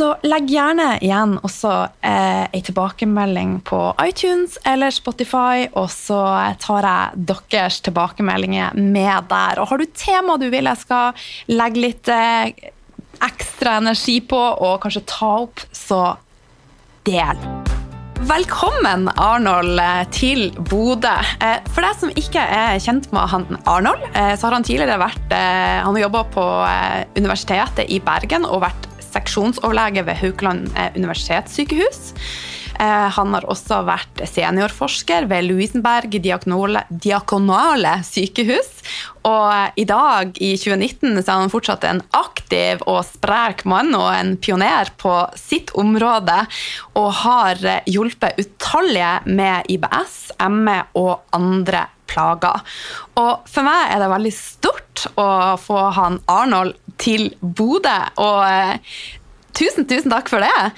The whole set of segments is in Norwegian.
Så legg gjerne igjen også eh, ei tilbakemelding på iTunes eller Spotify, og så tar jeg deres tilbakemeldinger med der. Og har du tema du vil jeg skal legge litt eh, ekstra energi på, og kanskje ta opp, så del. Velkommen, Arnold, til Bodø. Eh, for deg som ikke er kjent med han Arnold, eh, så har han tidligere vært eh, Han har jobba på Universitetet i Bergen og vært seksjonsoverlege ved Haukeland eh, universitetssykehus. Eh, han har også vært seniorforsker ved Louisenberg diakonale sykehus. Og i dag, i 2019, så er han fortsatt en aktiv og sprek mann og en pioner på sitt område. Og har hjulpet utallige med IBS, ME og andre plager. Og for meg er det veldig stort å få han Arnold til Bodø. Og eh, tusen, tusen takk for det.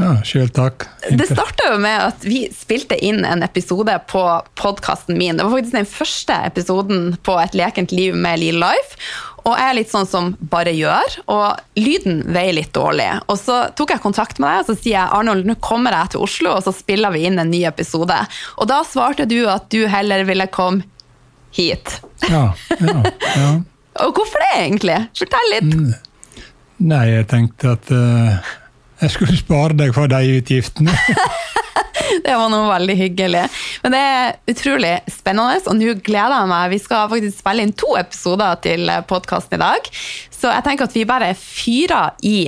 Ja, sjøl takk. Det starta jo med at vi spilte inn en episode på podkasten min. Det var faktisk den første episoden på Et lekent liv med Lill Life. Og jeg er litt sånn som bare gjør, og lyden veier litt dårlig. Og så tok jeg kontakt med deg og så sier jeg, Arnold, nå kommer jeg til Oslo, og så spiller vi inn en ny episode. Og da svarte du at du heller ville komme hit. Ja, ja, ja. Og hvorfor det, egentlig? Fortell litt. Mm. Nei, jeg tenkte at uh, jeg skulle spare deg for de utgiftene. det var noe veldig hyggelig. Men det er utrolig spennende, og nå gleder jeg meg. Vi skal faktisk spille inn to episoder til podkasten i dag, så jeg tenker at vi bare fyrer i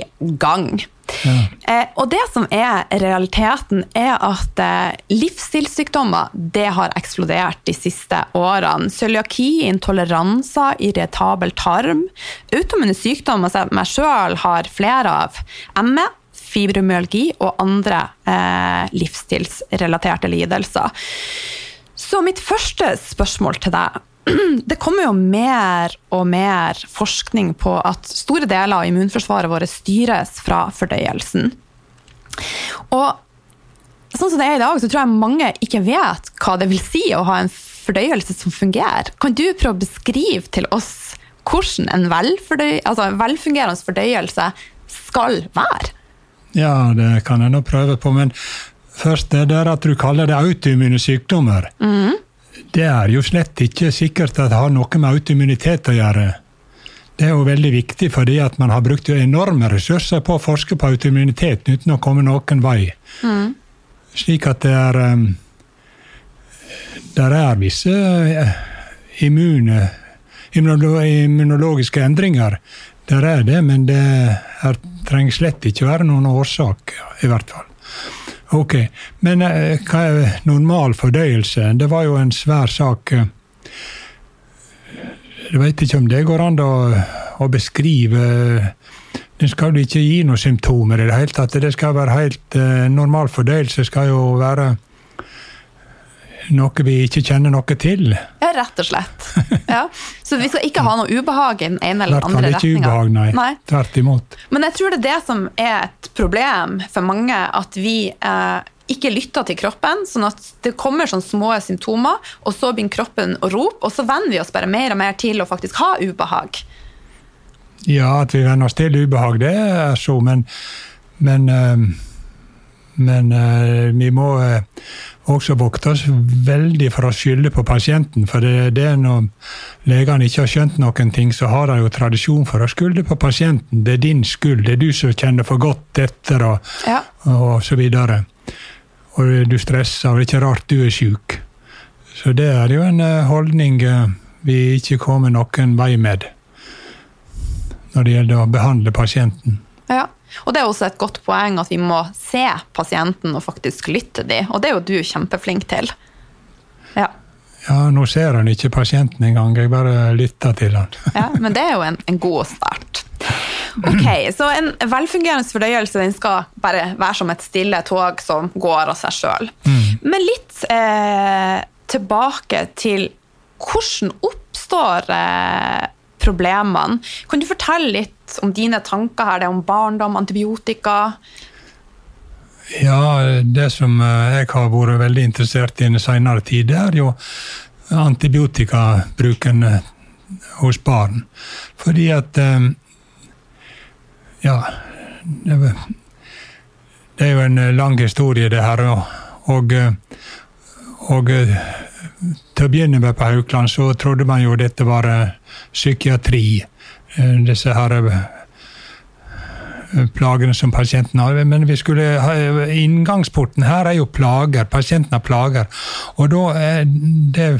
gang. Eh, og det som er realiteten, er at eh, livsstilssykdommer det har eksplodert de siste årene. Cøliaki, intoleranser, irritabel tarm, autoimmune sykdommer som jeg sjøl har flere av. ME, fibromyalgi og andre eh, livsstilsrelaterte lidelser. Så mitt første spørsmål til deg det kommer jo mer og mer forskning på at store deler av immunforsvaret vårt styres fra fordøyelsen. Og sånn som det er i dag, så tror jeg mange ikke vet hva det vil si å ha en fordøyelse som fungerer. Kan du prøve å beskrive til oss hvordan en velfordøy, altså velfungerende fordøyelse skal være? Ja, det kan jeg nå prøve på. Men først det der at du kaller det autoimmune sykdommer. Mm. Det er jo slett ikke sikkert at det har noe med autoimmunitet å gjøre. Det er jo veldig viktig fordi at man har brukt enorme ressurser på å forske på autoimmunitet uten å komme noen vei. Mm. Slik at det er um, Der er visse uh, immune, immunologiske endringer der er det, men det er, trenger slett ikke være noen årsak, i hvert fall. Ok, Men eh, hva er normal fordøyelse? Det var jo en svær sak. Jeg vet ikke om det går an å, å beskrive Den skal jo ikke gi noen symptomer i det hele tatt. Det skal være helt eh, Normal fordøyelse skal jo være noe vi ikke kjenner noe til. Ja, rett og slett. Ja. Så vi skal ikke ha noe ubehag i den ene eller den andre retninga. ubehag, nei. Nei. Tvert imot. Men jeg tror det er det som er et problem for mange, at vi eh, ikke lytter til kroppen, sånn at det kommer sånne små symptomer, og så begynner kroppen å rope, og så venner vi oss bare mer og mer til å faktisk ha ubehag. Ja, at vi venner oss til ubehag, det er så, men Men, eh, men eh, vi må eh, også vokte oss veldig for å skylde på pasienten. For det, det er når legene ikke har skjønt noen ting, så har de jo tradisjon for å skylde på pasienten. Det er din skyld, det er du som kjenner for godt etter, og, Ja. og så videre. Og du stresser, og det er ikke rart du er sjuk. Så det er jo en eh, holdning eh, vi ikke kommer noen vei med når det gjelder å behandle pasienten. Ja. Og det er også et godt poeng at vi må se pasienten og faktisk lytte dem, og det er jo du kjempeflink til. Ja. Ja, nå ser han ikke pasienten engang, jeg bare lytter til han. Ja, men det er jo en, en god start. Ok, Så en velfungerende fordøyelse den skal bare være som et stille tog som går av seg sjøl. Men litt eh, tilbake til hvordan oppstår eh, problemene. Kan du fortelle litt om dine tanker her, det om barndom, antibiotika? Ja, det som eh, jeg har vært veldig interessert i i den senere tid, er jo antibiotikabruken eh, hos barn. Fordi at eh, Ja, det er, jo en lang historie, det her. Og, og, og eh, til å begynne med på Haukeland så trodde man jo dette var eh, psykiatri. Eh, Disse her plagene som pasienten har. Men vi skulle ha, inngangsporten her er jo plager. Pasienten har plager. Og da er det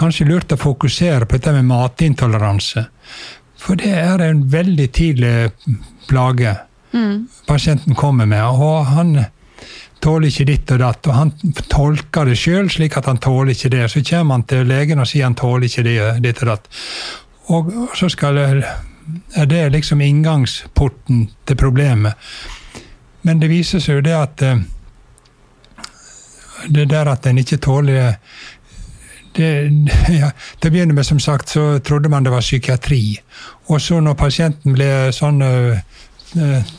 kanskje lurt å fokusere på dette med matintoleranse. For det er en veldig tidlig plage pasienten kommer med. Og han tåler ikke ditt og datt, og han tolker det sjøl slik at han tåler ikke det. Så kommer han til legen og sier han tåler ikke det, ditt og datt. Og så skal er det liksom inngangsporten til problemet. Men det viser seg jo det at eh, det der at en ikke tåler det, ja, Til å begynne med, som sagt, så trodde man det var psykiatri. Og så når pasienten ble sånn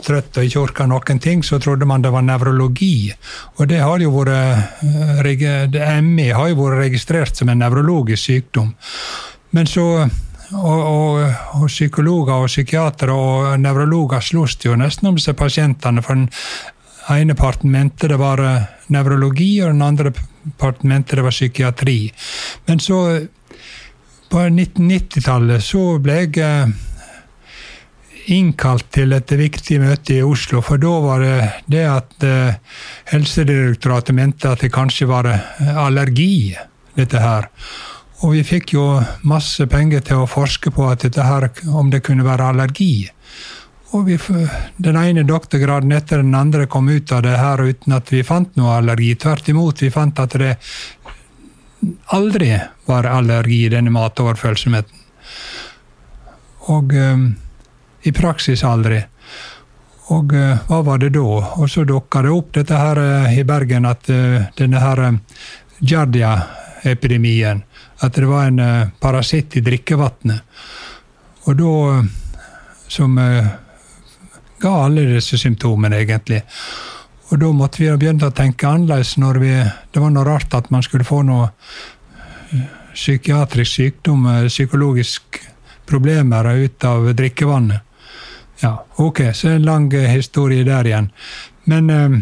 trøtt og ikke orka noen ting, så trodde man det var nevrologi. Og det har jo vært ME har jo vært registrert som en nevrologisk sykdom. Men så og, og, og psykologer og psykiatere og nevrologer sloss jo nesten om seg pasientene. For den ene parten mente det var eh, nevrologi, og den andre parten mente det var psykiatri. Men så, på 1990-tallet, så ble jeg eh, innkalt til et viktig møte i Oslo, for da var det det at eh, Helsedirektoratet mente at det kanskje var eh, allergi, dette her. Og vi fikk jo masse penger til å forske på at dette her, om det kunne være allergi. Og vi, den ene doktorgraden etter den andre kom ut av det her uten at vi fant noe allergi. Tvert imot, vi fant at det aldri var allergi i denne matoverfølsomheten. Og eh, i praksis aldri. Og eh, hva var det da? Og så dukka det opp dette her eh, i Bergen, at eh, denne her Giardia-epidemien. At det var en parasitt i drikkevannet. Og da Som ga alle disse symptomene, egentlig. Og da måtte vi ha begynt å tenke annerledes når vi Det var noe rart at man skulle få noe psykiatrisk sykdom, psykologiske psykologisk problemer ut av drikkevannet. Ja, ok, så en lang eh, historie der igjen. Men eh,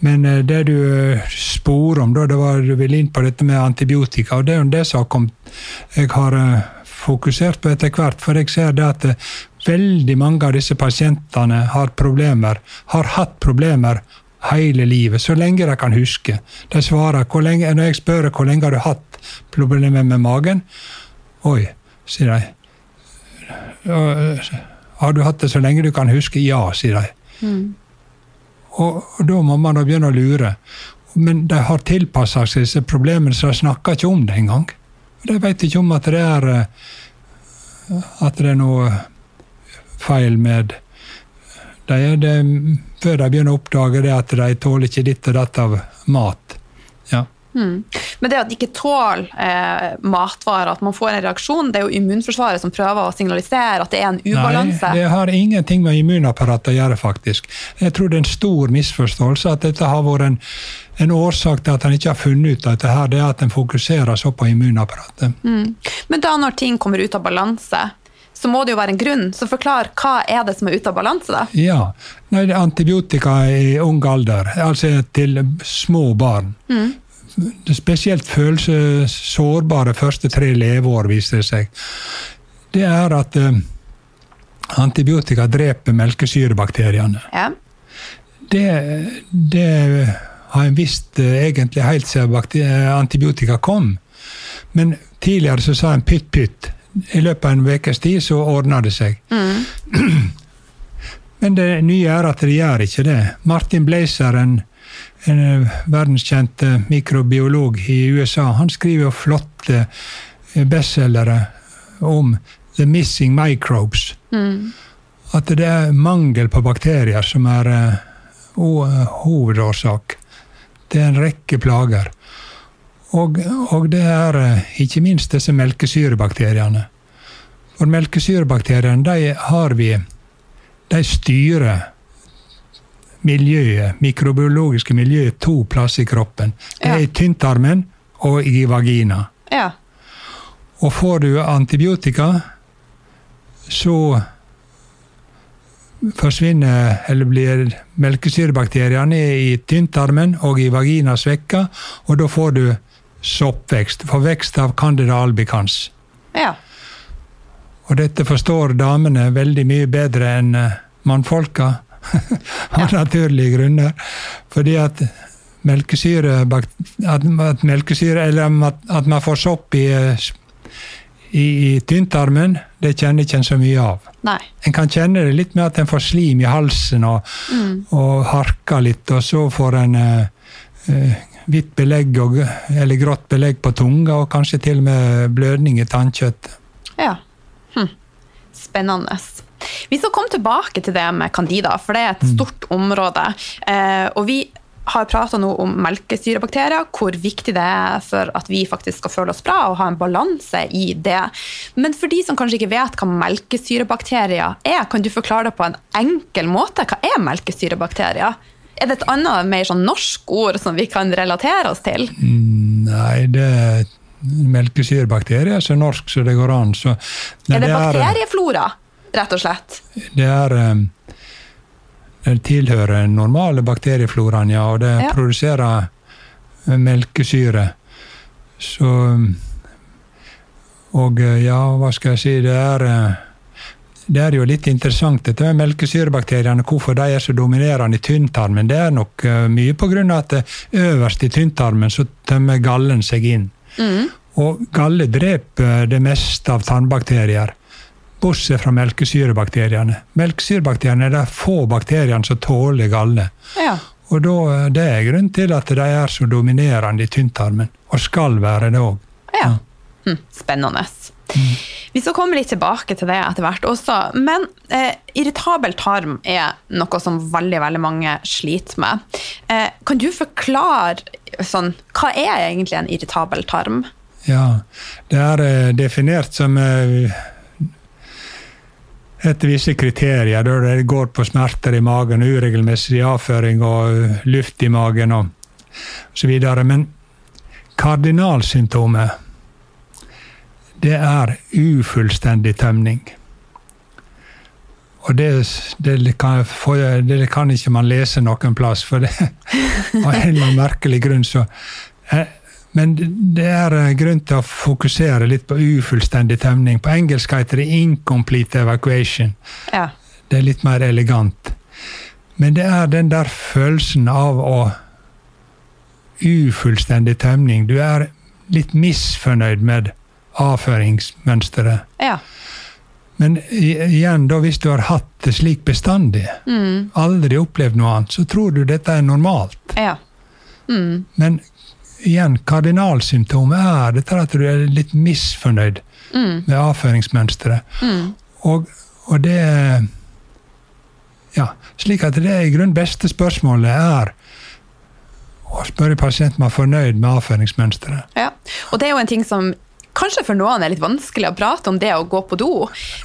men eh, det du spor om, da, det var du ville inn på dette med antibiotika, og det er jo det som har kommet jeg har fokusert på etter hvert. For jeg ser det at veldig mange av disse pasientene har problemer, har hatt problemer hele livet, så lenge de kan huske. De svarer hvor lenge, Når jeg spør hvor lenge har du hatt problemer med magen, oi, sier de. «Øh, Har du hatt det så lenge du kan huske? Ja, sier de. Og, og da må man da begynne å lure. Men de har tilpassa seg disse problemene, så de snakker ikke om det engang. De vet ikke om at det er eh, at det er noe feil med de, det, Før de begynner å oppdage det at de tåler ikke ditt og datt av mat. Ja. Men det at de ikke tåler eh, matvarer, at man får en reaksjon, det er jo immunforsvaret som prøver å signalisere at det er en ubalanse. Nei, det har ingenting med immunapparatet å gjøre, faktisk. Jeg tror det er en stor misforståelse at dette har vært en, en årsak til at en ikke har funnet ut av dette, her, det er at en fokuserer så på immunapparatet. Men da når ting kommer ut av balanse, så må det jo være en grunn. Så forklar hva er det som er ute av balanse, da? Ja. Nei, antibiotika i ung alder, altså til små barn. Er Spesielt følelsessårbare første tre leveår, viser det seg. Det er at eh, antibiotika dreper melkesyrebakteriene. Ja. Det, det har en visst eh, egentlig helt siden eh, antibiotika kom. Men tidligere så sa en pytt pytt. I løpet av en ukes tid så ordna det seg. Men det nye er at de gjør ikke det. Martin Blazer, en, en eh, verdenskjent eh, mikrobiolog i USA, han skriver jo flotte eh, bestselgere om the missing microbes. At det er mangel på bakterier som er ho- hovedårsak til en rekke plager. Og, og det er ikke minst disse melkesyrebakteriene. For melkesyrebakteriene, de har vi De styrer miljøet, mikrobiologiske miljøet to plasser i kroppen. Det er i tynntarmen og i vagina. ja. Og får du antibiotika, så forsvinner eller blir melkesyrebakteriene i tynntarmen og i vagina svekka, og da får du soppvekst. For vekst av Candida albicans. ja. Og dette forstår damene veldig mye bedre enn eh, mannfolka. Av naturlige grunner. Fordi at melkesyre, at, at melkesyre Eller at, at man får sopp i, eh, i, i tynntarmen, det kjenner ikke en så mye av. Nei. En kan kjenne det litt med at en får slim i halsen og, og harker litt, og så får en eh, eh, hvitt belegg og, eller grått belegg på tunga, og kanskje til og med blødning i tannkjøttet. Ja. Hm. Spennende. Vi skal komme tilbake til det med candida, for det er et stort område. Eh, og vi har prata nå om melkesyrebakterier, hvor viktig det er for at vi faktisk skal føle oss bra og ha en balanse i det. Men for de som kanskje ikke vet hva melkesyrebakterier er, kan du forklare det på en enkel måte? Hva er melkesyrebakterier? Er det et annet, mer sånn norsk ord som vi kan relatere oss til? Nei, det er melkesyrebakterier så norsk så det går an. Så, Nei, Er det det eh, bakterieflora, rett og slett? det er eh, Det tilhører den normale bakteriefloraen, ja, og det Ja. produserer eh, melkesyre. Så Og ja, hva skal jeg si, det er det er jo litt interessant dette med melkesyrebakteriene, hvorfor de er så dominerende i tynntarmen. Det er nok mye pga. at øverst i tynntarmen så tømmer gallen seg inn. Og galle dreper det meste av tannbakterier, bortsett fra melkesyrebakteriene. Melkesyrebakteriene er de få bakteriene som tåler galle. Ja. Og da, det er grunnen til at de er så dominerende i tynntarmen, og skal være det òg. Ja. Hm, spennende. Vi skal komme litt tilbake til det etter hvert også. Men eh, irritabel tarm er noe som veldig veldig mange sliter med. Eh, kan du forklare sånn, hva er egentlig en irritabel tarm? Ja, det er eh, definert som eh, etter visse kriterier, da det går på smerter i magen, uregelmessig avføring og eh, luft i magen og så videre. Men kardinalsymptomet, det er ufullstendig tømning. Og det, det, kan, for- det kan ikke man lese noen plass, for det av en eller annen merkelig grunn så eh, Men det er eh, grunn til å fokusere litt på ufullstendig tømning. På engelsk heter det 'incomplete evacuation'. Ja. Det er litt mer elegant. Men det er den der følelsen av å Ufullstendig tømning. Du er litt misfornøyd med avføringsmønsteret. ja. Men igjen, da hvis du har hatt det slik bestandig, aldri opplevd noe annet, så tror du dette er normalt. ja. Men igjen, kardinalsymptomet er dette at du er litt misfornøyd med avføringsmønsteret. Og, og det Ja, slik at det i grunn beste spørsmålet er å spørre pasienten om han er fornøyd med avføringsmønsteret. Ja. Og det er jo en ting som kanskje for noen er litt vanskelig å prate om det å gå på do.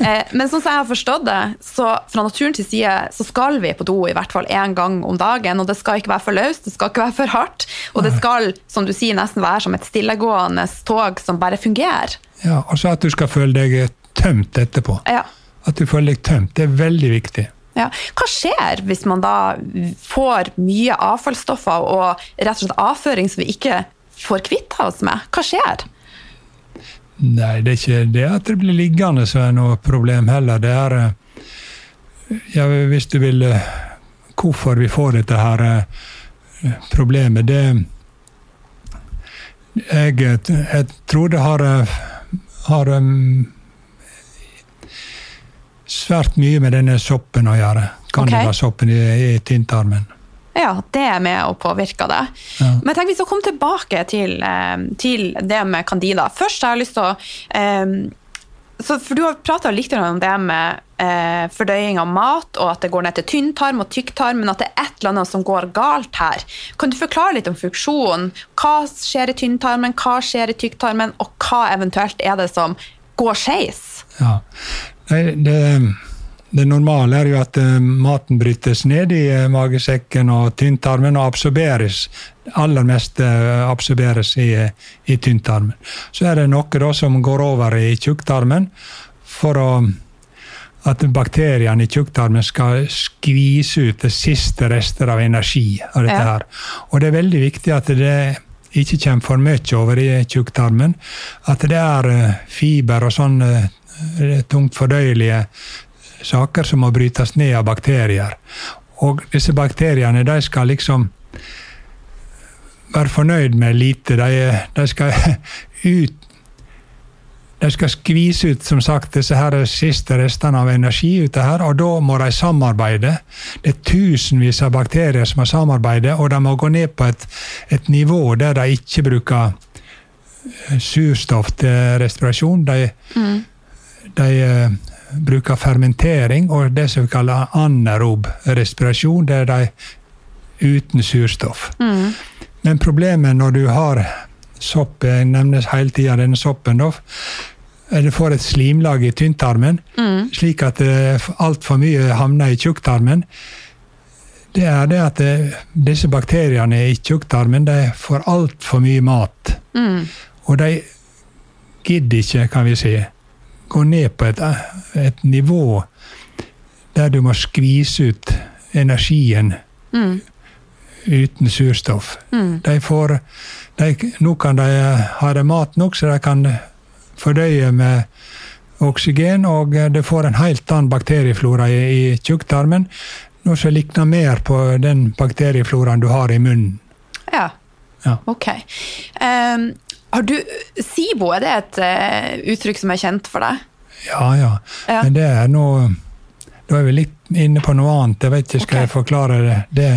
Eh, men sånn som jeg har forstått det, så fra naturens side så skal vi på do i hvert fall én gang om dagen. Og det skal ikke være for løst, det skal ikke være for hardt. Og det skal, som du sier, nesten være som et stillegående tog som bare fungerer. Ja, altså at du skal føle deg tømt etterpå. Ja. At du føler deg tømt. Det er veldig viktig. Ja. Hva skjer hvis man da får mye avfallsstoffer og rett og slett avføring som vi ikke får kvitt oss med? Hva skjer? Nei, det er ikke det at det blir liggende som er noe problem heller. Det er eh, ja, Hvis du vil eh, Hvorfor vi får dette her eh, problemet, det Jeg, jeg tror det har, har svært mye med denne soppen å gjøre. Candidasoppen i, i tynntarmen. Ja, det er med og påvirker det. Ja. Men jeg tenker vi skal komme tilbake til, eh, til, det med candida. Først har jeg lyst til å um, For du har prata litt om det med uh, fordøying av mat, og at det går ned til tynntarm og tykktarm, men at det er et eller annet som går galt her. Kan du forklare litt om funksjonen? Hva skjer i tynntarmen, hva skjer i tykktarmen, og hva eventuelt er det som går skeis? Ja, det, det det normale er jo at uh, maten brytes ned i uh, magesekken og tynntarmen og absorberes. Aller mest uh, absorberes i, i tynntarmen. Så er det noe da, som går over i tjukktarmen for å, at bakteriene i tjukktarmen skal skvise ut det siste rester av energi. av dette her. Og det er veldig viktig at det ikke kommer for mye over i tjukktarmen. At det er fiber og sånn tungt fordøyelige saker som må brytes ned av bakterier. Og disse bakteriene de skal liksom være fornøyd med lite. De, de skal ut de skal skvise ut som sagt, disse her siste restene av energi ute her, og da må de samarbeide. Det er tusenvis av bakterier som må samarbeide, og de må gå ned på et, et nivå der de ikke bruker eh, surstoff til respirasjon. De, mm. de eh, bruker fermentering og det som vi kaller anaerob respirasjon. Det er de uten surstoff. Mm. Men problemet når du har sopp, jeg nevnes hele tida denne soppen, da, du får et slimlag i tynntarmen, mm. slik at eh, altfor mye havner i tjukktarmen. Det er det at det, eh, disse bakteriene i tjukktarmen de får altfor mye mat. Mm. Og de gidder ikke, kan vi si, gå ned på et, et nivå der du må skvise ut energien mm. uten surstoff. Mm. De får, de, nå kan de ha det mat nok, så de kan fordøye med oksygen, og det får en helt annen bakterieflora i, i tjukktarmen. Noe som likner mer på den bakteriefloraen du har i munnen. Ja. ja. Ok. Um, har du, SIBO, er det et uh, uttrykk som er kjent for deg? Ja, ja, ja. Men det er noe Da er vi litt inne på noe annet. Jeg vet ikke, skal okay. jeg forklare det? det?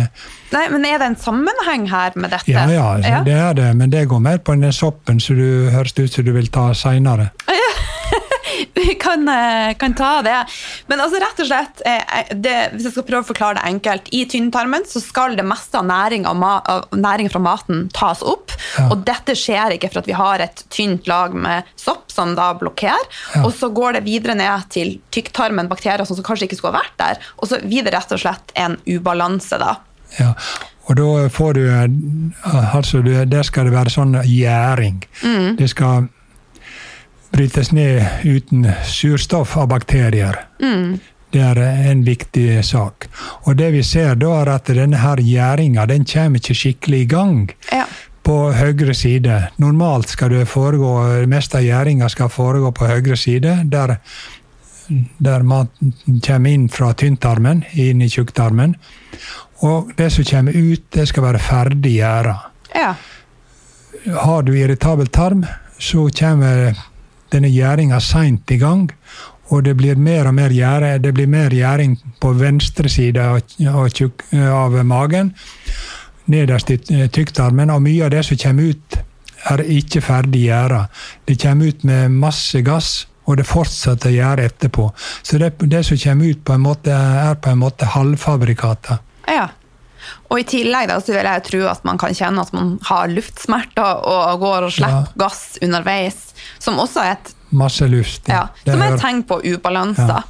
Nei, men Er det en sammenheng her med dette? Ja, ja, ja, det er det. Men det går mer på den soppen som du høres ut som du vil ta seinere. Vi kan, eh, kan, ta det. Men altså rett og slett, eh, eh, det, hvis jeg skal prøve å forklare det enkelt, i tynntarmen så skal det meste av næring, av næring fra maten tas opp. Ja. Og dette skjer ikke for at vi har et tynt lag med sopp som da blokkerer. Ja. Og så går det videre ned til tykktarmen, bakterier som kanskje ikke skulle ha vært der. Og så blir det rett og slett en ubalanse, da. Ja, og da får du Altså, der skal det være sånn gjæring. Mm. Det skal brytes ned uten surstoff av bakterier. Mm. Det er en viktig sak. Og det vi ser da, er at denne her gjæringa den kommer ikke skikkelig i gang. Ja. På høyre side. Normalt skal det foregå, det meste av gjæringa skal foregå på høyre side, der, der maten kommer inn fra tynntarmen, inn i tjukktarmen. Og det som kommer ut, det skal være ferdig gjæra. Ja. Har du irritabel tarm, så kommer denne gjæringa seint i gang. Og det blir mer og mer gjære, det blir mer gjæring på venstre side av, av magen. Nederst i tykktarmen. Og mye av det som kommer ut, er ikke ferdig gjæra. Det kommer ut med masse gass, og det fortsetter å gjære etterpå. Så det, det, som kommer ut, på en måte, er på en måte halvfabrikata. Ja. Og i tillegg da, så vil jeg tro at man kan kjenne at man har luftsmerter og går og slipper Ja. gass underveis, som også er et, Masse luft. ja, Det som er et tegn på ubalanse. Ja.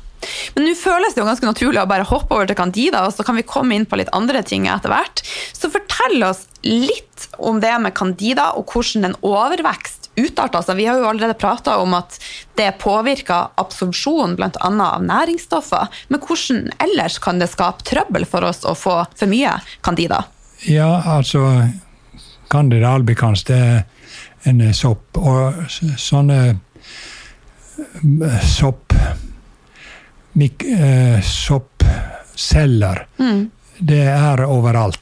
Men nå føles det jo ganske naturlig å bare hoppe over til Candida, og så kan vi komme inn på litt andre ting etter hvert. Så fortell oss litt om det med Candida, og hvordan en overvekst utarter seg. Vi har jo allerede prata om at det påvirker absorpsjon bl.a. av næringsstoffer. Men hvordan ellers kan det skape trøbbel for oss å få for mye Candida? Ja, altså Candida albicans det er en sopp. Og sånne eh, sopp Soppceller. Mm. Det er overalt.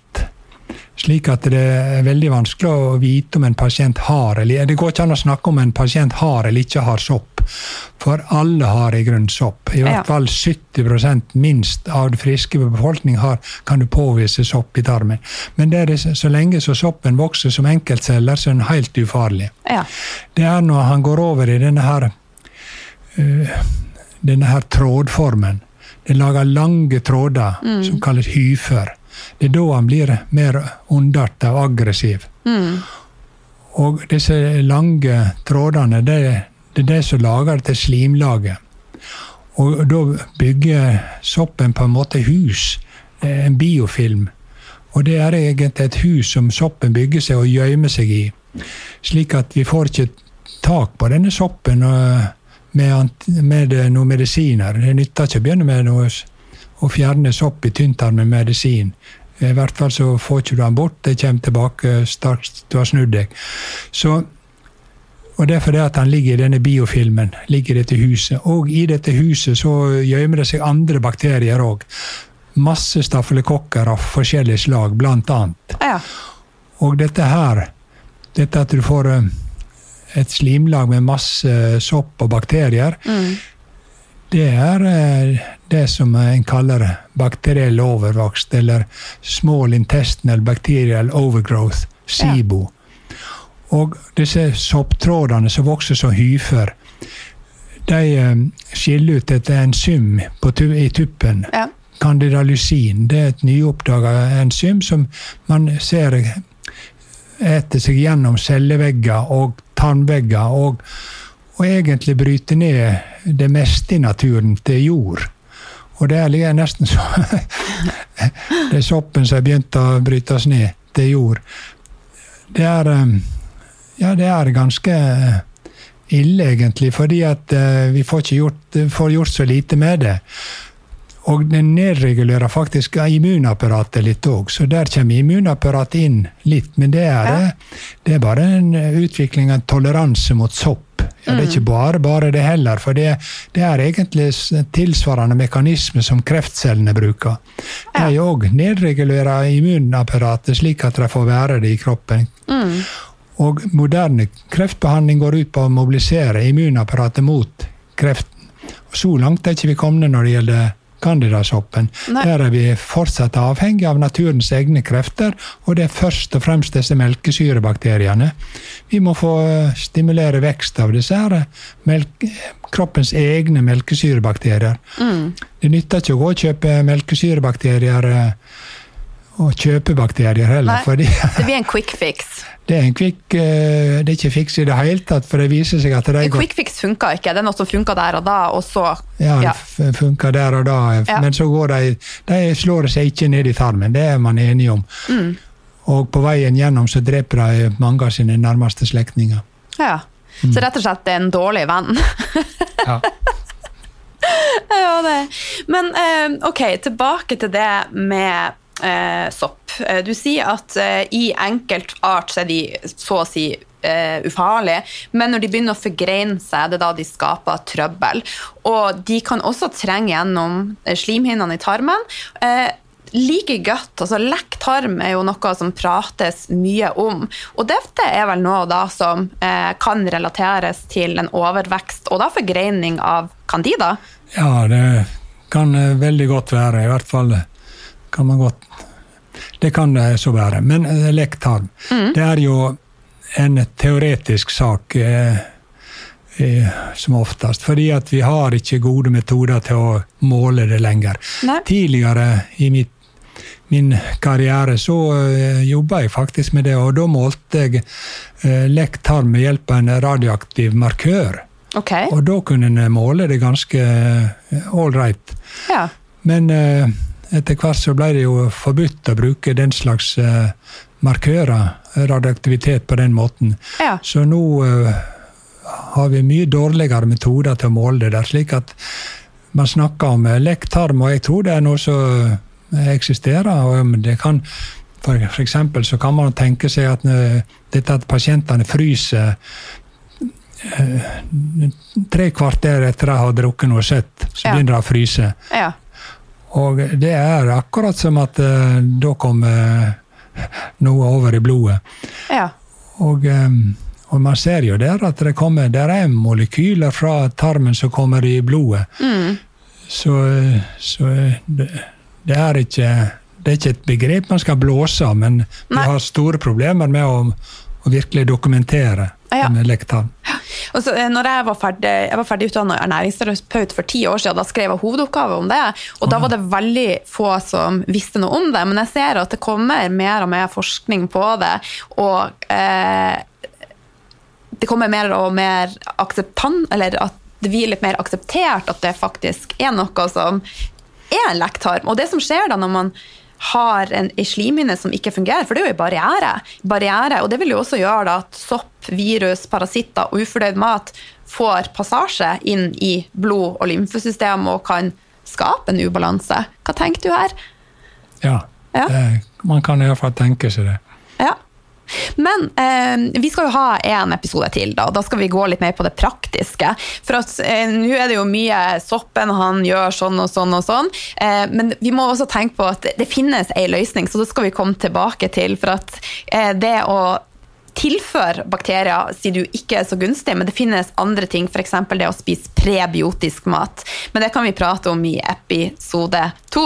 Slik at det er veldig vanskelig å vite om en pasient har eller Det går ikke an å snakke om en pasient har eller ikke har sopp. For alle har i grunnen sopp. I hvert fall 70% minst av det friske befolkning har, kan du påvise sopp i tarmen. Men det er det, så lenge så soppen vokser som enkeltceller, så er den helt ufarlig. Ja. Det er når han går over i denne her uh, denne her trådformen. Den lager lange tråder som kalles hyfer. Det er da han blir mer ondert og aggressiv. Og disse lange trådene, det, det er det som lager dette slimlaget. Og da bygger soppen på en måte hus, eh, en biofilm. Og det er egentlig et hus som soppen bygger seg og gjemmer seg i. Slik at vi får ikke tak på denne soppen øh, med, med øh, noen medisiner. Det nytter ikke å begynne med noe, s- å fjerne sopp i tynntarm med medisin. I hvert fall så får ikke du den bort. Det kommer tilbake straks du har snudd deg. Så, og det er fordi at han ligger i denne biofilmen, ligger i dette huset. Og i dette huset så gjemmer det seg andre bakterier òg. Masse stafylokokker av forskjellige slag, blant annet. ja. Og dette her, dette at du får eh, et slimlag med masse sopp og bakterier, det er eh, det som en kaller bakteriell overvokst, eller small intestinal bacterial overgrowth, SIBO. Og disse sopptrådene som vokser som hyfer, de eh, skiller ut et enzym på tu i tuppen. ja. Candidalysin det er et nyoppdaga enzym som man ser eter seg gjennom cellevegger og tarmvegger, og, og egentlig bryte ned det meste i naturen til jord. Og det er nesten så Det er soppen som har begynt å brytes ned til jord. Det er um, Ja, det er ganske ille, egentlig, fordi at eh, vi får gjort, får gjort så lite med det. Og den nedregulerer faktisk immunapparatet litt òg, så der kommer immunapparatet inn litt. Men det er, det er bare en utvikling av toleranse mot sopp. Ja, det er ikke bare bare det heller, for det, det er egentlig tilsvarende mekanisme som kreftcellene bruker. De òg nedregulerer immunapparatet slik at de får være det i kroppen. Og moderne kreftbehandling går ut på å mobilisere immunapparatet mot kreften. Og så langt er ikke vi kommet når det gjelder candidasoppen. Der er vi fortsatt avhengig av naturens egne krefter, og det er først og fremst disse melkesyrebakteriene. Vi må få eh, stimulere vekst av disse her eh, melk, kroppens egne melkesyrebakterier. Det nytter ikke å gå og kjøpe melkesyrebakterier eh, kjøpe bakterier heller, Nei. fordi Det blir en quick fix. det er en quick, eh, det er ikke fiks i det hele tatt, for det viser seg at de En quick fix funker ikke. Det er noe som funker der og da, og så ja, det ja. det funker der og da, Ja. men så går de De slår seg ikke ned i tarmen, det er man enig om. Mm. Og på veien gjennom så dreper de mange av sine nærmeste slektninger. Ja. Så rett og slett det er en dårlig venn. Ja. ja, det. Men eh, ok, tilbake til det med eh, sopp. Eh, Du sier at eh, i enkelt art så er de så å si eh, ufarlige, men når de begynner å forgreine seg, det er da de skaper trøbbel. Og de kan også trenge gjennom eh, slimhinnene i tarmen. Eh, Like godt, altså Lekk tarm er jo noe som prates mye om. Og dette er vel noe da som eh, kan relateres til en overvekst og da forgreining av candida? ja, det kan eh, veldig godt være. I hvert fall kan man godt Det kan det så være. Men eh, lekk tarm, det er jo en teoretisk sak. Eh, eh, som oftest. Fordi at vi har ikke gode metoder til å måle det lenger. Nei. Tidligere i mitt, min karriere, så uh, jobba jeg faktisk med det. Og da målte jeg uh, lekktarm med hjelp av en radioaktiv markør. Okay. Og da kunne en måle det ganske ålreit. Ja. Men uh, etter hvert så ble det jo forbudt å bruke den slags uh, markører, radioaktivitet, på den måten. ja. Så nå uh, har vi mye dårligere metoder til å måle det der, slik at man snakker om uh, tarm, og jeg tror det er noe som eksisterer. og det kan for, for eksempel så kan man tenke seg at dette at pasientene fryser tre kvarter etter at de har drukket noe søtt, så Ja. begynner de å fryse. ja. Og det er akkurat som at uh, da kommer noe over i blodet. ja. Og, um, og man ser jo der at det, kommer, der er molekyler fra tarmen som kommer i blodet. Mm. Så, så det, det, er ikke, det er ikke et begrep man skal blåse av, men vi Nei. har store problemer med å, å virkelig dokumentere Ja. med Ja. Og så, eh, når jeg var ferdig, jeg var ferdig utdanna ernæringsterapeut for ti år siden, da skrev jeg hovedoppgave om det. Og da var det veldig få som visste noe om det. Men jeg ser at det kommer mer og mer forskning på det. Og eh, det kommer mer og mer akseptant, eller at det blir litt mer akseptert at det faktisk er noe som er en lekktarm. Og det som skjer da når man har en, en slimhinne som ikke fungerer, for det er jo en barriere, barriere, og det vil jo også gjøre da at sopp, virus, parasitter og ufordøyd mat får passasje inn i blod- og lymfesystemet og kan skape en ubalanse. Hva tenker du her? Ja, Ja. Det, man kan iallfall tenke seg det. Ja. Men eh, vi skal jo ha en episode til, da. Da skal vi gå litt mer på det praktiske. For at eh, nå er det jo mye soppen, han gjør sånn og sånn og sånn. Eh, men vi må også tenke på at det finnes ei løsning, så det skal vi komme tilbake til. For at eh, det å tilføre bakterier sier du ikke er så gunstig, men det finnes andre ting, f.eks. det å spise prebiotisk mat. Men det kan vi prate om i episode to.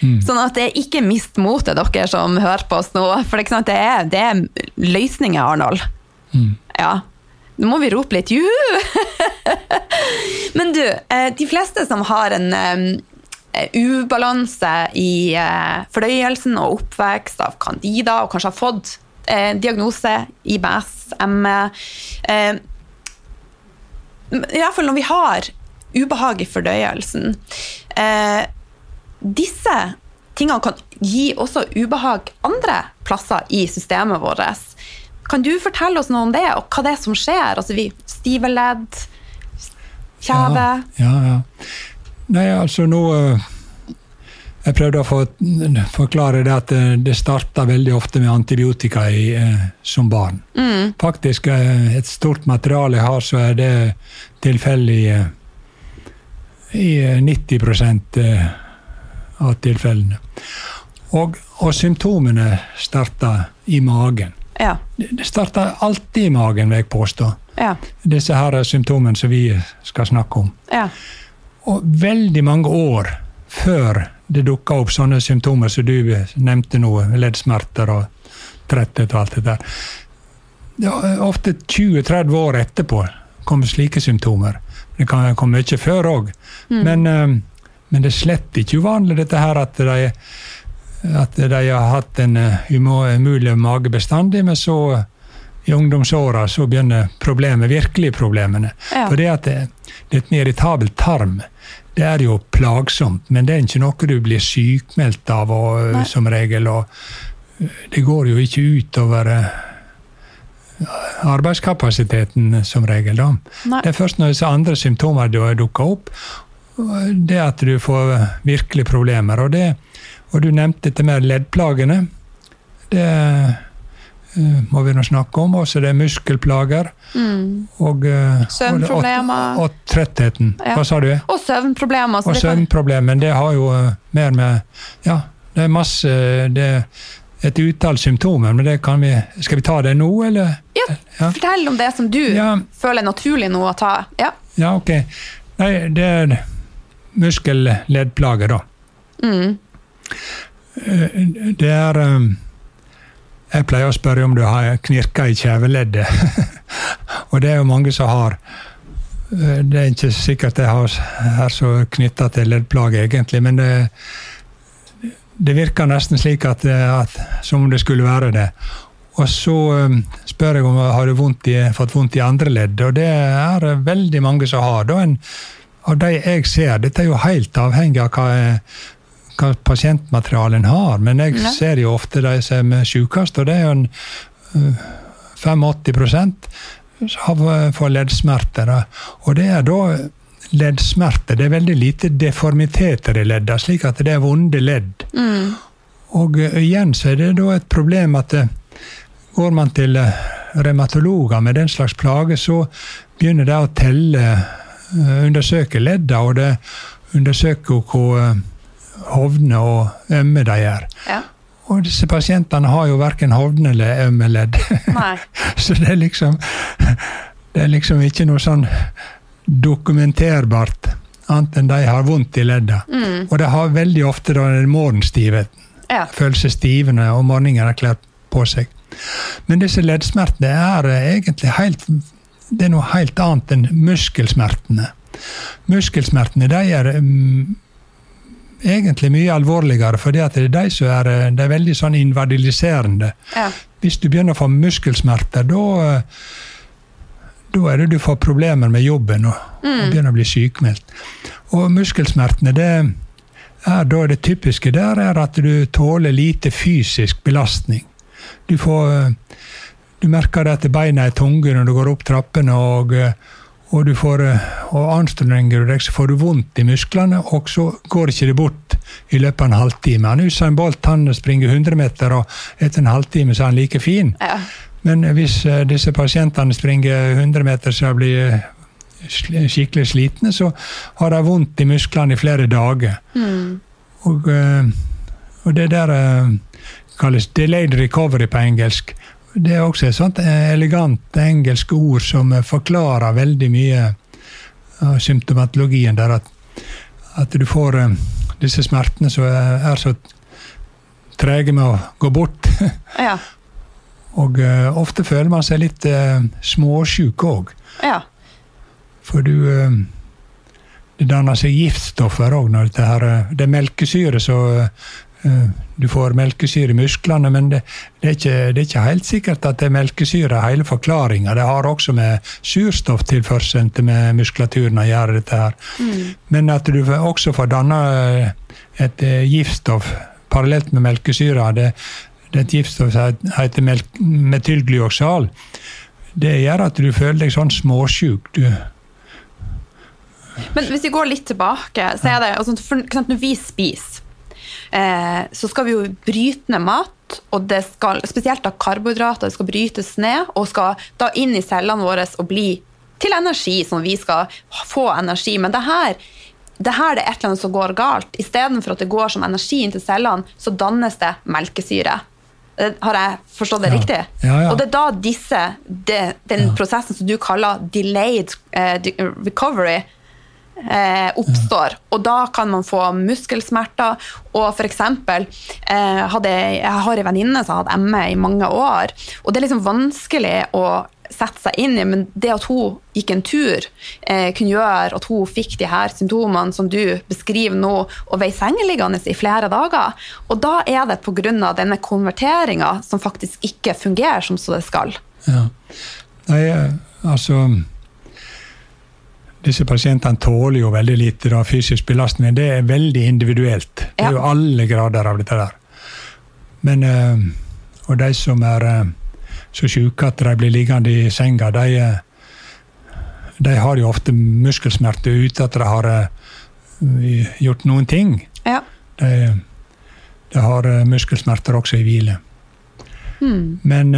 Sånn at det er ikke mist motet, dere som hører på oss nå. For sant, det, er, det er løsninger, Arnold. Ja. Nå må vi rope litt juhu! Men du, eh, de fleste som har en eh, ubalanse i eh, fordøyelsen og oppvekst av candida, og kanskje har fått eh, diagnose IBS, ME eh, I hvert fall når vi har ubehag i fordøyelsen eh, Disse tingene kan gi også ubehag andre plasser i systemet vårt. Kan du fortelle oss noe om det, og hva det er som skjer? Altså, vi Stive ledd, kjeve Ja, ja, ja. Nei, altså nå eh, Jeg prøvde å forklare det at eh, det starta veldig ofte med antibiotika i, eh, som barn. Mm. Faktisk eh, et stort materiale jeg har, så er det tilfeldig i, i eh, 90 eh, av tilfellene. Og, og symptomene starta i magen. Ja. Det det starter alltid i magen, vil jeg påstå. Ja. Disse her er symptomene som vi skal snakke om. ja. Og veldig mange år før det dukka opp sånne symptomer som du nevnte nå, leddsmerter og tretthet og alt det der. Det er ofte 20-30 år etterpå kommer slike symptomer. Det kan komme mye før òg. Men, eh, men det er slett ikke uvanlig dette her at de, at de har hatt en eh, umulig mage bestandig, men så eh, i ungdomsåra så begynner problemet, virkelig problemene. Ja. For det at det, det er et irritabel tarm, det er jo plagsomt, men det er ikke noe du blir sykmeldt av og, Nei. som regel. og øh, Det går jo ikke utover øh, arbeidskapasiteten som regel. da. Nei. Det er først når disse andre symptomer du- dukker opp, det at du får virkelig problemer. Og, det, og du nevnte dette med leddplagene. Det må vi nå snakke om. Også det er muskelplager. Mm. Og, søvnproblemer. og, Søvnproblemer. og, og trettheten. Ja. Hva sa du? Og søvnproblemer. Og det kan- Det har jo øh, mer med Ja, det er masse Det er et utall symptomer, men det kan vi Skal vi ta det nå, eller? Ja, Ja. Fortell om det som du Ja. føler er naturlig nå å ta. Ja. Ja, ok. Nei, det er muskelleddplager, da. Mm. Eh, Det er eh, Jeg pleier å spørre om du har knirka i kjeveleddet. og det er jo mange som har. Eh, Det er ikke sikkert jeg har, er så knytta til leddplager, egentlig, men det, det virker nesten slik at, at, som om det skulle være det. Og så um, spør jeg om jeg har vondt i, fått vondt i andre ledd, og det er veldig mange som har. Da en, av de jeg ser, Dette er jo helt avhengig av hva, hva pasientmaterialen har, men jeg ja. ser jo ofte de som er sykest, og det er jo en uh, 85 får leddsmerter. Og det er da leddsmerter. Det er veldig lite deformiteter i leddene, slik at det er vonde ledd. Mm. Og uh, igjen så er det da et problem at går man til revmatologer med den slags plage, så begynner de å telle, undersøke ledda, og det undersøker hvor hovne og ømme de er. Ja. Og disse pasientene har jo verken hovne eller ømme ledd. så det er liksom Det er liksom ikke noe sånn dokumenterbart, annet enn de har vondt i ledda. Mm. Og de har veldig ofte den morgenstivheten. Ja. Føler seg stivende om morgenen har kledd på seg. Men disse leddsmertene er egentlig helt det er noe helt annet enn muskelsmertene. Muskelsmertene de er um, egentlig mye alvorligere, for det er de som er, det er veldig sånn invadiliserende. Ja. Hvis du begynner å få muskelsmerter, da da er det du får problemer med jobben og, mm. og begynner å bli sykmeldt. Og muskelsmertene, det er da det typiske der er at du tåler lite fysisk belastning. Du får du merker det at beina er tunge når du går opp trappene, og, og, får, og anstrenger du deg, så får du vondt i musklene, og så går ikke det bort i løpet av en halvtime. Han Usain Bolt han springer 100 meter, og etter en halvtime så er han like fin. Ja. Men hvis eh, disse pasientene springer 100 meter så blir de skikkelig slitne, så har de vondt i musklene i flere dager. Mm. Og, eh, og, det der kalles delayed recovery på engelsk. Det er også et sånt elegant engelsk ord som forklarer veldig mye av symptomatologien der. At, at du får disse smertene som er så trege med å gå bort. Ja. Og uh, ofte føler man seg litt uh, småsjuk òg. Ja. For du uh, Det danner seg giftstoffer òg når dette her Det er melkesyre, så du får melkesyre i musklene, men det, det, er ikke, det, er ikke, helt sikkert at det er melkesyre hele forklaringa. Det har også med surstofftilførselen til muskulaturen å gjøre, dette her. Mm. Men at du også får danna et giftstoff parallelt med melkesyra, det, det er et giftstoff som heter metylglyoksal. Det gjør at du føler deg sånn småsjuk. Du Men hvis vi går litt tilbake, så er det altså, for, Når vi spiser, eh, så skal vi jo bryte ned mat. Og det skal, spesielt da karbohydrater skal brytes ned og skal da inn i cellene våre og bli til energi, sånn at vi skal få energi. Men det her det her det er et eller annet som går galt. Istedenfor at det går som energi inn til cellene, så dannes det melkesyre. Eh, har jeg forstått det ja. riktig? Ja, ja. Og det er da disse, det, den prosessen som du kaller delayed uh, recovery, uh, oppstår. Og da kan man få muskelsmerter. Og f.eks. Eh, hadde jeg har en venninne som har hatt ME i mange år. Og det er liksom vanskelig å sette seg inn i, men det at hun gikk en tur, eh, kunne gjøre at hun fikk de her symptomene som du beskriver nå, og ble sengeliggende i flere dager. Og da er det pga. denne konverteringa som faktisk ikke fungerer som så det skal. Ja. Nei, eh, altså disse pasientene tåler jo veldig lite da, fysisk belastning. Det er veldig individuelt. Det er jo alle grader av dette der. Men, eh, og de som er så sjuke at de blir liggende i senga, de, de har jo ofte muskelsmerter uten at de har gjort noen ting. Ja. De, de, har muskelsmerter også i hvile. Mm. Men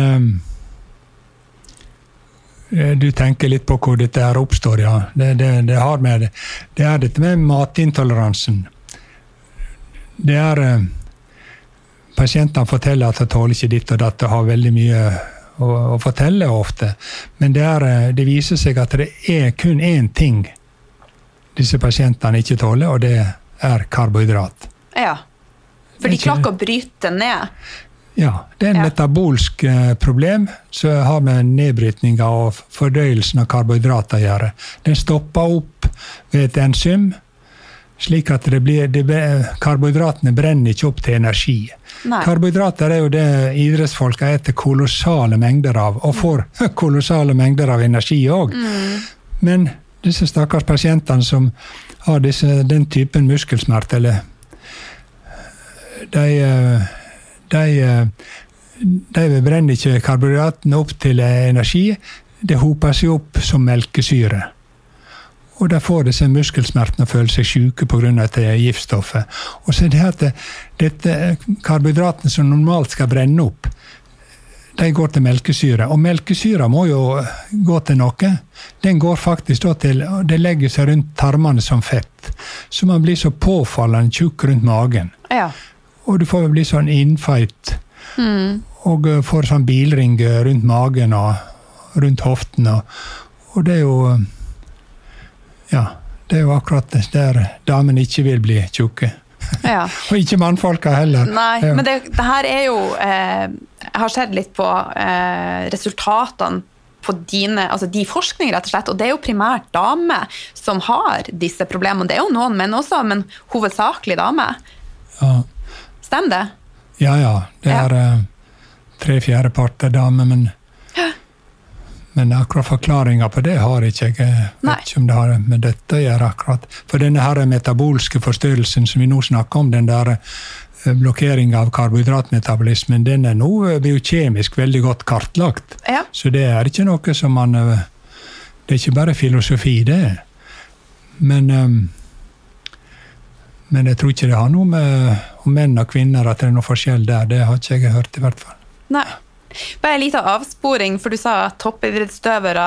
du tenker litt på hvor dette her oppstår, ja. Det, det, det, har med, det er dette med matintoleransen. Det er uh, Pasientene forteller at de tåler ikke ditt og datt og har veldig mye å, å fortelle ofte. Men er, eh, det, viser seg at det er kun én ting disse pasientene ikke tåler, og det er karbohydrat. Ja, for de klarer ikke å bryte ned? Ja, det er en ja. metabolsk eh, problem som har med nedbrytninga og fordøyelsen av karbohydrater å gjøre. Den stopper opp ved et enzym Slik at det blir, det, karbohydratene brenner ikke opp til energi. Nei. Karbohydrater er jo det idrettsfolk spiser kolossale mengder av, og får kolossale mengder av energi òg. Men disse stakkars pasientene som har disse, den typen muskelsmerter, eller de, eh, de, de brenner ikke karbohydratene opp til energi. Det hoper seg opp som melkesyre. Og de får disse muskelsmertene og føler seg syke pga. giftstoffet. Og så er det at dette karbohydratene som normalt skal brenne opp, de går til melkesyre. Og melkesyra må jo gå til noe. Den går faktisk da til Det legger seg rundt tarmene som fett. Så man blir så påfallende tjukk rundt magen. Ja. Og du får bli sånn innfeit. Mm. Og får sånn bilring rundt magen og rundt hoftene. Og det er jo Ja. Det er jo akkurat der damene ikke vil bli tjukke. Ja. og ikke mannfolka heller. Nei, Ja. men det, det her er jo eh, Jeg har sett litt på eh, resultatene på dine, altså de forskning, rett og slett, og det er jo primært damer som har disse problemene. Det er jo noen menn også, men hovedsakelig damer. Ja. Stemmer det? Ja, ja. Det er ja. tre fjerdeparter damer, men Men akkurat forklaringa på det har ikke jeg. Vet ikke om det har med dette å gjøre. akkurat. For denne her metabolske forstyrrelsen som vi nå snakker om, den der eh, blokkeringa av karbohydratmetabolismen, den er nå eh, biokjemisk veldig godt kartlagt. Ja. Så det er ikke noe som man eh, Det er ikke bare filosofi, det. Men eh, men jeg tror ikke det har noe med om menn og kvinner at det er noe forskjell der. Det har ikke jeg hørt, i hvert fall. Nei. Bare en liten avsporing, for du sa at toppidrettsutøvere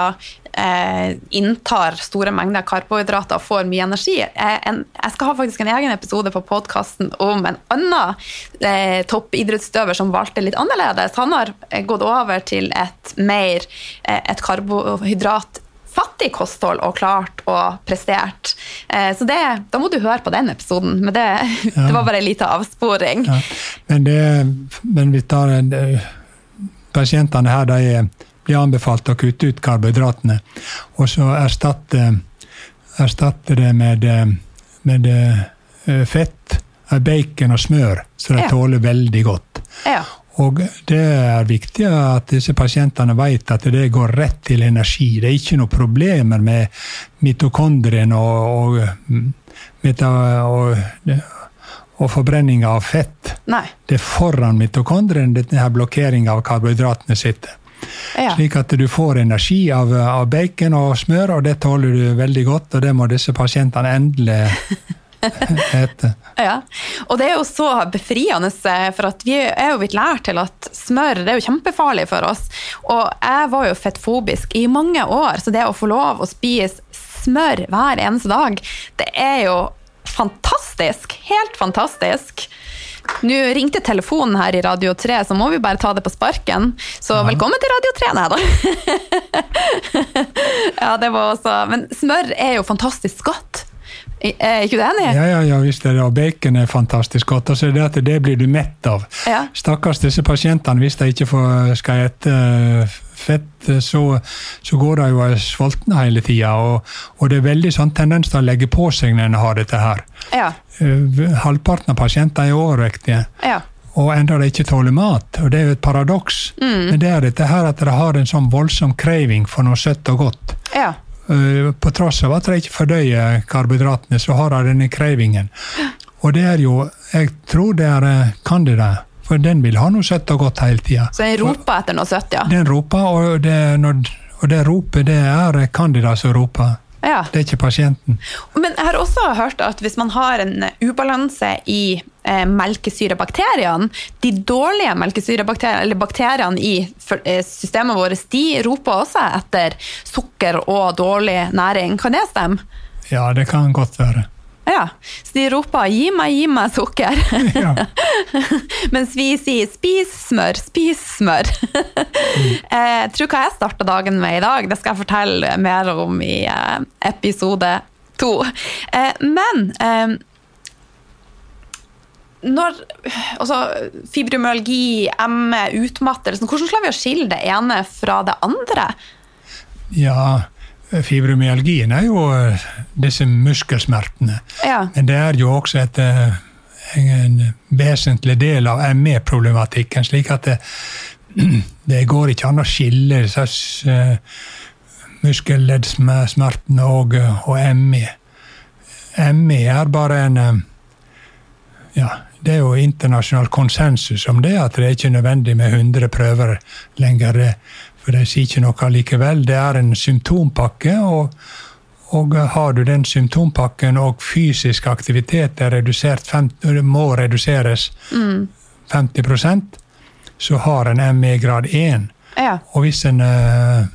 eh, inntar store mengder karbohydrater og får mye energi. Eh, jeg skal ha faktisk en egen episode på podkasten om en annen eh, toppidrettsutøver som valgte litt annerledes. Han har eh, gått over til et mer eh, et karbohydrat fattig kosthold og klart og prestert. Eh, Så det, da må du høre på den episoden. Men det, det var bare en liten avsporing. Ja. Men, det, men vi tar en, eh, Pasientene her de blir anbefalt å kutte ut karbohydratene, og så erstatte, erstatte det med, eh, med fett, bacon og smør, så de Ja. tåler veldig godt. Ja. Og det er viktig at disse pasientene vet at det går rett til energi. Det er ikke noen problemer med mitokondrien og, og, mm, og, og forbrenninga av fett. Nei. Det er foran mitokondrien denne blokkeringa av karbohydratene sitter. Ja. Slik at du får energi av, av bacon og smør, og det tåler du veldig godt. Og det må disse pasientene endelig. Ja, og det er jo så befriende, for at vi er jo blitt lært til at smør det er jo kjempefarlig for oss. Og jeg var jo fettfobisk i mange år, så det å få lov å spise smør hver eneste dag, det er jo fantastisk. Helt fantastisk. Nå ringte telefonen her i Radio 3, så må vi bare ta det på sparken. Så velkommen til Radio 3, nei da. ja, det var også Men smør er jo fantastisk godt. Er ikke du enig? Ja, ja, ja, visst er det. Og bacon er fantastisk godt. Og så er det at det blir du mett av. Ja. Stakkars disse pasientene, hvis de ikke får, skal ete eh, fett, eh, så, så går de jo og sultne hele tida. Og, og det er veldig sånn tendens til å legge på seg når en har dette her. Ja. Eh, Halvparten av pasientene er overvektige. ja. Og enda de ikke tåler mat. Og det er jo et paradoks. Men det er dette her at de har en sånn voldsom craving for noe søtt og godt. ja. Eh, På tross av at de ikke fordøyer karbohydratene, så har de denne krevingen. Og det er jo Jeg tror det er eh, Candida, for den vil ha noe søtt og godt hele tida. Så den roper etter noe søtt, ja. Den roper, og det, når, og det ropet, det er Candida som roper. Ja. Det er ikke pasienten. Men jeg har også hørt at hvis man har en ubalanse i eh, melkesyrebakteriene, de dårlige melkesyrebakteriene, eller bakteriene i eh, systemet vårt, de roper også etter sukker og dårlig næring. Kan det stemme? Ja, det kan godt være. Ja, så de roper 'gi meg, gi meg sukker', Ja. mens vi sier 'spis smør, spis smør'. Eh, tror hva jeg starta dagen med i dag, det skal jeg fortelle mer om i eh, episode to. Eh, men eh, når altså, fibromyalgi, ME, utmattelse, hvordan klarer vi å skille det ene fra det andre? Ja, Fibromyalgien er jo eh, disse muskelsmertene. Ja. Men det er jo også et, eh, en vesentlig del av ME-problematikken. slik at det, det, går ikke an å skille disse uh, muskelleddsmertene og, og ME. ME er bare en ja, det er jo internasjonal konsensus om det, at det er ikke nødvendig med 100 prøver lenger. For de sier ikke noe likevel. Det er en symptompakke. og, og har du den symptompakken og fysisk aktivitet er redusert, må reduseres mm. 50% så har en ME grad 1. Ja. Og hvis en eh,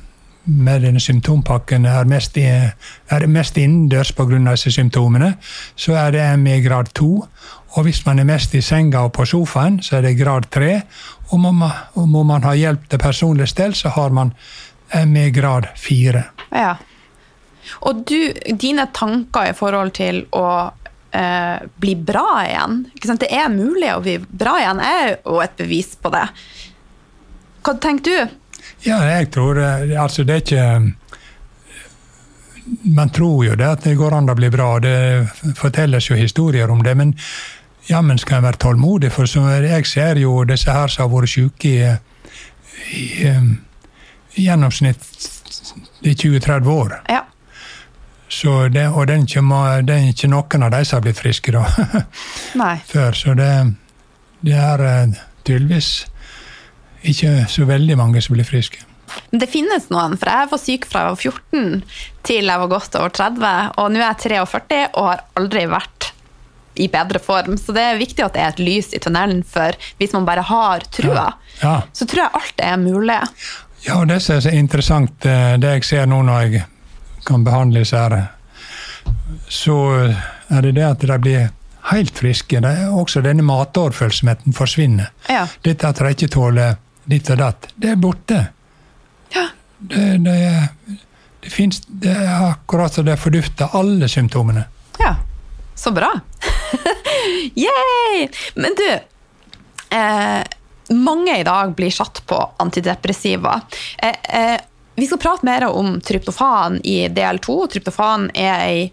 med denne symptompakken er mest, er mest innendørs pga. disse symptomene, så er det ME grad 2. Og hvis man er mest i senga og på sofaen, så er det grad 3. Og må man, og må man ha hjelp til personlig stell, så har man ME grad 4. Ja. Og du, dine tanker i forhold til å eh, bli bra igjen Det er mulig å bli bra igjen, er jo et bevis på det. Hva tenker du? Ja, jeg tror eh, Altså, det er ikke Man tror jo det at det går an å bli bra. Det fortelles jo historier om det. Men jammen skal en være tålmodig, for jeg ser jo disse her som har vært syke i, i, i gjennomsnitt i 20-30 år. Ja. Så det, og det er, ikke, noen av de som har blitt friske da. Før. Så det, det er eh, tydeligvis ikke så veldig mange som blir friske. Det finnes noen, for jeg var syk fra jeg var 14 til jeg var godt over 30. Og nå er jeg 43 og har aldri vært i bedre form. Så det er viktig at det er et lys i tunnelen, for hvis man bare har trua, ja. Ja. så tror jeg alt er mulig. Ja, og det som er så interessant, eh, det jeg ser nå når jeg kan behandle disse her, så er det det at de blir helt friske. Også denne matoverfølsomheten forsvinner. Ja. Dette at de ikke tåler ditt og datt, det er borte. Ja. Det, det, det, finnes, det er akkurat som det fordufter alle symptomene. Ja, så bra. Yay! Men du eh, Mange i dag blir satt på antidepressiva. Eh, eh, vi skal prate mer om tryptofan i del to. Tryptofan er ei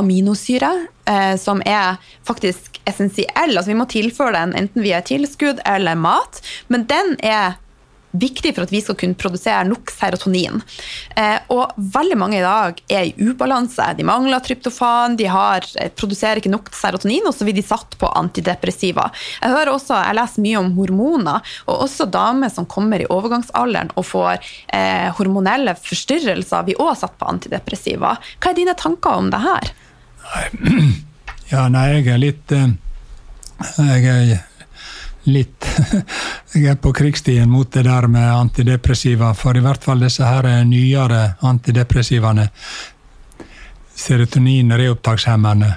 aminosyre eh, som er faktisk essensiell. Altså, vi må tilføre den enten via tilskudd eller mat, men den er viktig for at vi skal kunne produsere nok serotonin. Eh, og veldig mange i dag er i ubalanse. De mangler tryptofan, de har, eh, produserer ikke nok serotonin, og så blir de satt på antidepressiva. Jeg hører også, jeg leser mye om hormoner, og også damer som kommer i overgangsalderen og får eh, hormonelle forstyrrelser, blir også satt på antidepressiva. Hva er dine tanker om det her? Ja, nei, jeg er litt eh, Jeg er litt Jeg er på krigsstien mot det der med antidepressiva, for i hvert fall disse her nyere antidepressivaene, serotonin- reopptakshemmerne,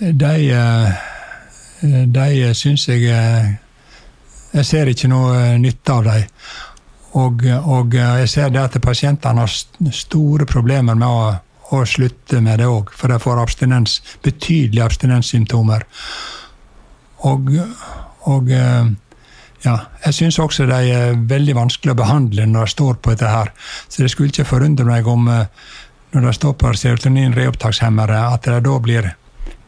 de, eh, de syns jeg eh, Jeg ser ikke noe nytte av dem. Og, og jeg ser det at pasientene har store problemer med å å slutte med det òg, for de får abstinens, betydelige abstinenssymptomer. Og, og eh, ja, jeg syns også de er veldig vanskelig å behandle når de står på dette her. Så det skulle ikke forundre meg om eh, når de står på serotonin-reopptakshemmere, at de da blir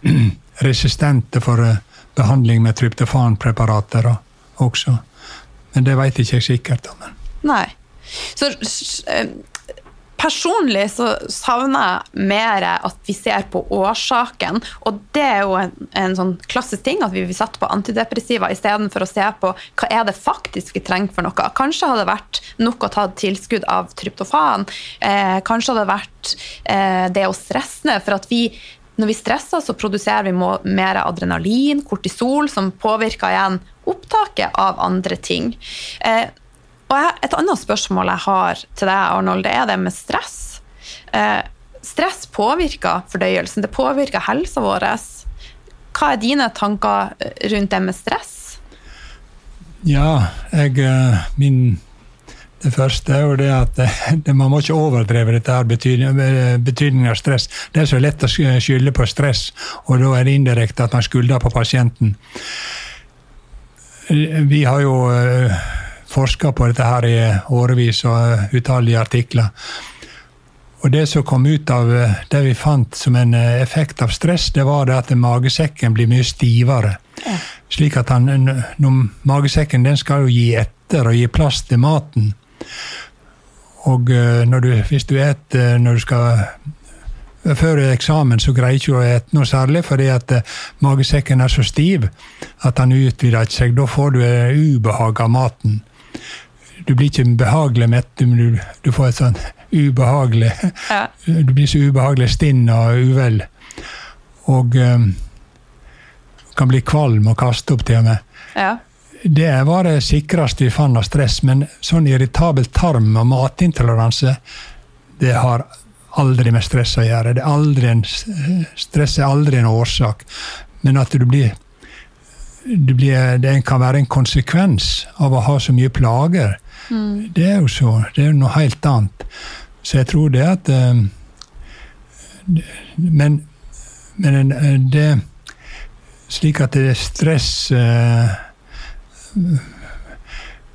resistente for eh, behandling med tryptofanpreparater også. Men det veit ikke sikkert om. Nei. Så Personlig så savner jeg mer at vi ser på årsaken. Og det er jo en, en sånn klassisk ting at vi vil satt på antidepressiva istedenfor å se på hva er det faktisk vi trenger for noe. Kanskje hadde det vært nok å ta tilskudd av tryptofan. Eh, kanskje hadde det vært eh, det å stresse ned. For at vi når vi stresser, så produserer vi mer adrenalin, kortisol, som påvirker igjen opptaket av andre ting. Eh, og Et annet spørsmål jeg har til deg, Arnold, det er det med stress. Eh, stress påvirker fordøyelsen, det påvirker helsa vår. Hva er dine tanker rundt det med stress? Ja, jeg eh, min, Det første er jo det at det, man må ikke overdreve dette her betydningen betydning av stress. Det er så lett å skylde på stress, og da er det indirekte at man skylder på pasienten. Vi har jo eh, forska på dette her i årevis og utallige artikler. Og det som kom ut av eh, det vi fant som en eh, effekt av stress, det var det at magesekken blir mye stivere. Ja. Slik at han, Magesekken den skal jo gi etter og gi plass til maten. Og du, hvis du et når du skal før eksamen så greier ikke å ete noe særlig, fordi at magesekken er så stiv at han utvider ikke seg. Da får du ubehag av maten. Du blir ikke behagelig mett, men du, du får et sånn ubehagelig ja. Du blir så ubehagelig stinn og uvel. Og um, kan bli kvalm og kaste opp, til og med. Ja. Det var det sikreste vi fant av stress, men sånn irritabel tarm og matintoleranse, det har aldri med stress å gjøre. Det er aldri en, stress er aldri en årsak. Men at du blir, du blir Det kan være en konsekvens av å ha så mye plager. Mm. Det er jo så. Det er jo noe helt annet. Så jeg tror det at uh, Men, men uh, det Slik at det er stress uh,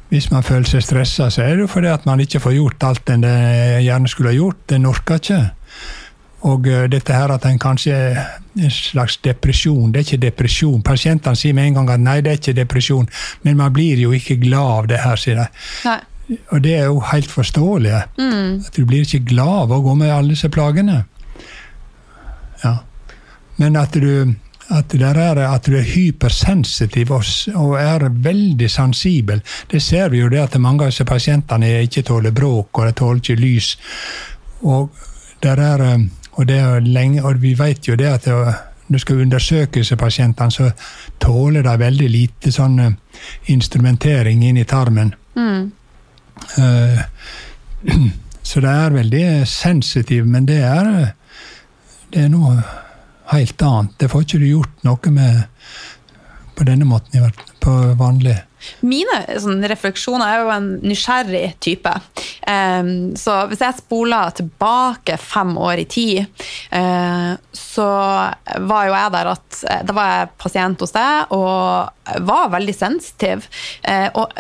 Hvis man føler seg stressa, så er det jo fordi at man ikke får gjort alt en gjerne skulle ha gjort. En orker ikke. Og dette her at en kanskje en slags depresjon. Det er ikke depresjon. Pasientene sier med en gang at nei, det er ikke depresjon, men man blir jo ikke glad av det her, sier de. Og det er jo helt forståelig. Mm. At du blir ikke glad av å gå med alle disse plagene. Ja. Men at du, at, er, at du er hypersensitiv og, og, er veldig sensibel, det ser vi jo det at mange av disse pasientene ikke tåler bråk, og de tåler ikke lys. Og, er, og, lenge, og vi vet jo det at det, når du skal undersøke pasientene, så tåler de veldig lite sånn eh, instrumentering inn i tarmen. Mm. Eh, så det er veldig sensitivt, men det er, det er noe helt annet. Det får ikke du gjort noe med på denne måten, på vanlig. Mine sånn, refleksjoner er jo en nysgjerrig type. Um, så hvis jeg spoler tilbake fem år i tid, uh, så var jo jeg der at Da var jeg pasient hos deg og var veldig sensitiv. Uh, og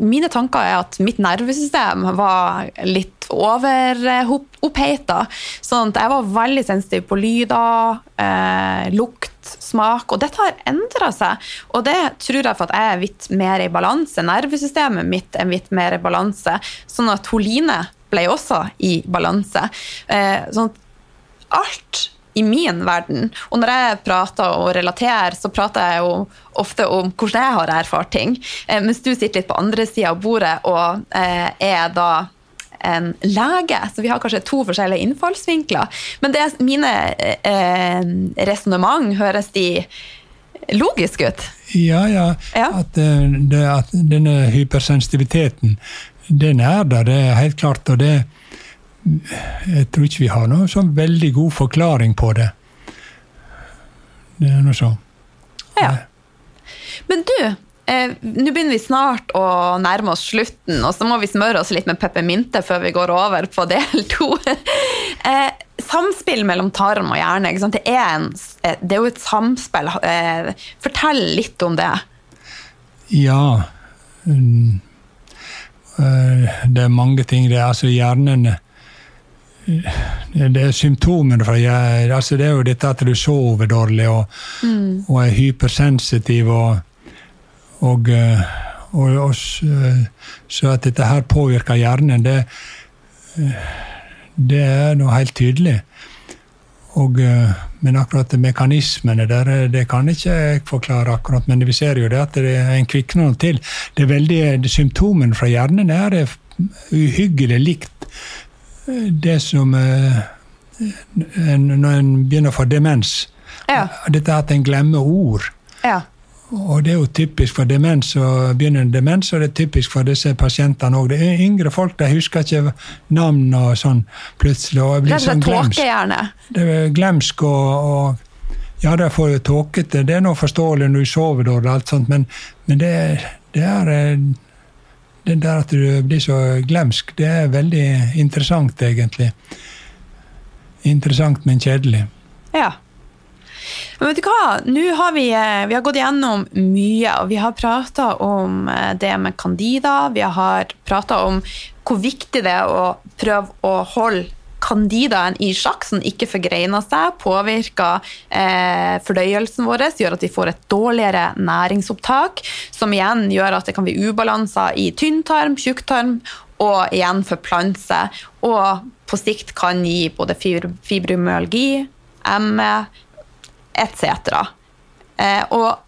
mine tanker er at mitt nervesystem var litt overoppheita. Sånn at jeg var veldig sensitiv på lyder, eh, lukt, smak. Og dette har endra seg. Og det tror jeg for at jeg er litt mer i balanse. Nervesystemet mitt er litt mer i balanse. Sånn at Holine ble også i balanse. Eh, sånn at alt i min verden. Og når jeg prater og relaterer, så prater jeg jo ofte om hvordan jeg har erfart ting. Eh, mens du sitter litt på andre sida av bordet og eh, er da en lege, så vi har kanskje to forskjellige innfallsvinkler. Men det mine eh, resonnement, høres de logiske ut? Ja, ja. ja. At, eh, det, at, denne hypersensitiviteten, den er der, det er helt klart. og det jeg tror ikke vi har noen sånn veldig god forklaring på det. Det er noe sånn. Ja. Men du, eh, nå begynner vi snart å nærme oss slutten, og så må vi smøre oss litt med peppermynte før vi går over på del to. eh, samspill mellom tarm og hjerne, det er, en, eh, det, er jo et samspill. Eh, fortell litt om det. Ja. Mm. Eh, det er mange ting. Det er altså hjernen det er symptomene fra altså Det er jo dette at du sover dårlig og, mm. og er hypersensitiv og, og, og, og, Så at dette her påvirker hjernen, det, det er noe helt tydelig. Og, men akkurat mekanismene der, det kan ikke jeg forklare akkurat. Men vi ser jo det at det er en kvikner til. Det er veldig, Symptomene fra hjernen er uhyggelig likt det som en, Når en begynner å få demens ja. Dette at en glemmer ord. Ja. Og det er jo typisk for demens og begynnende demens, og det er typisk for disse pasientene òg. Yngre folk de husker ikke navn og sånn plutselig. og blir sånn glemsk. Det er glemsk og, og ja, de får jo tåkete. Det er noe forståelig når du sover dårlig, alt sånt, men, men det, det, er eh, det der at du blir så glemsk, det er veldig interessant, egentlig. Interessant, men kjedelig. Ja. Men vet du hva? Nå har vi, eh, vi har gått gjennom mye, og vi har prata om eh, det med Candida. Vi har prata om hvor viktig det er å prøve å holde Candidaen i sjakk som ikke forgreiner seg, påvirker eh, fordøyelsen vår, gjør at vi får et dårligere næringsopptak, som igjen gjør at det kan bli ubalanser i tynntarm, tjukktarm og igjen forplante seg. Og på sikt kan gi både fibromyalgi, ME etc. Eh, og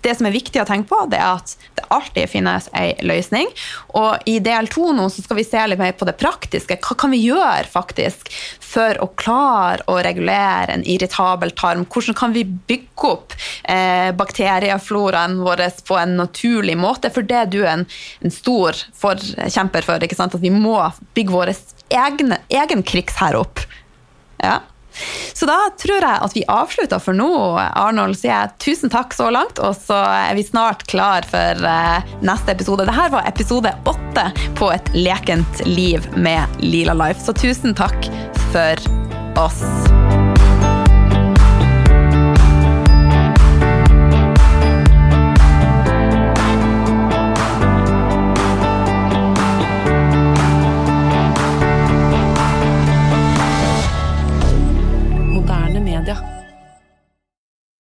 det som er viktig å tenke på, det er at det alltid finnes ei løsning. Og i del to nå så skal vi se litt mer på det praktiske. Hva kan vi gjøre faktisk for å klare å regulere en irritabel tarm? Hvordan kan vi bygge opp eh, bakteriefloraen vår på en naturlig måte? For det du er en, en stor forkjemper for, ikke sant? at vi må bygge vår egen krigsherre opp. Ja. Så da tror jeg at vi avslutter for nå. Arnold sier jeg tusen takk så langt, og så er vi snart klar for eh, neste episode. Dette var episode åtte på Et lekent liv med Lila Life, så tusen takk for oss.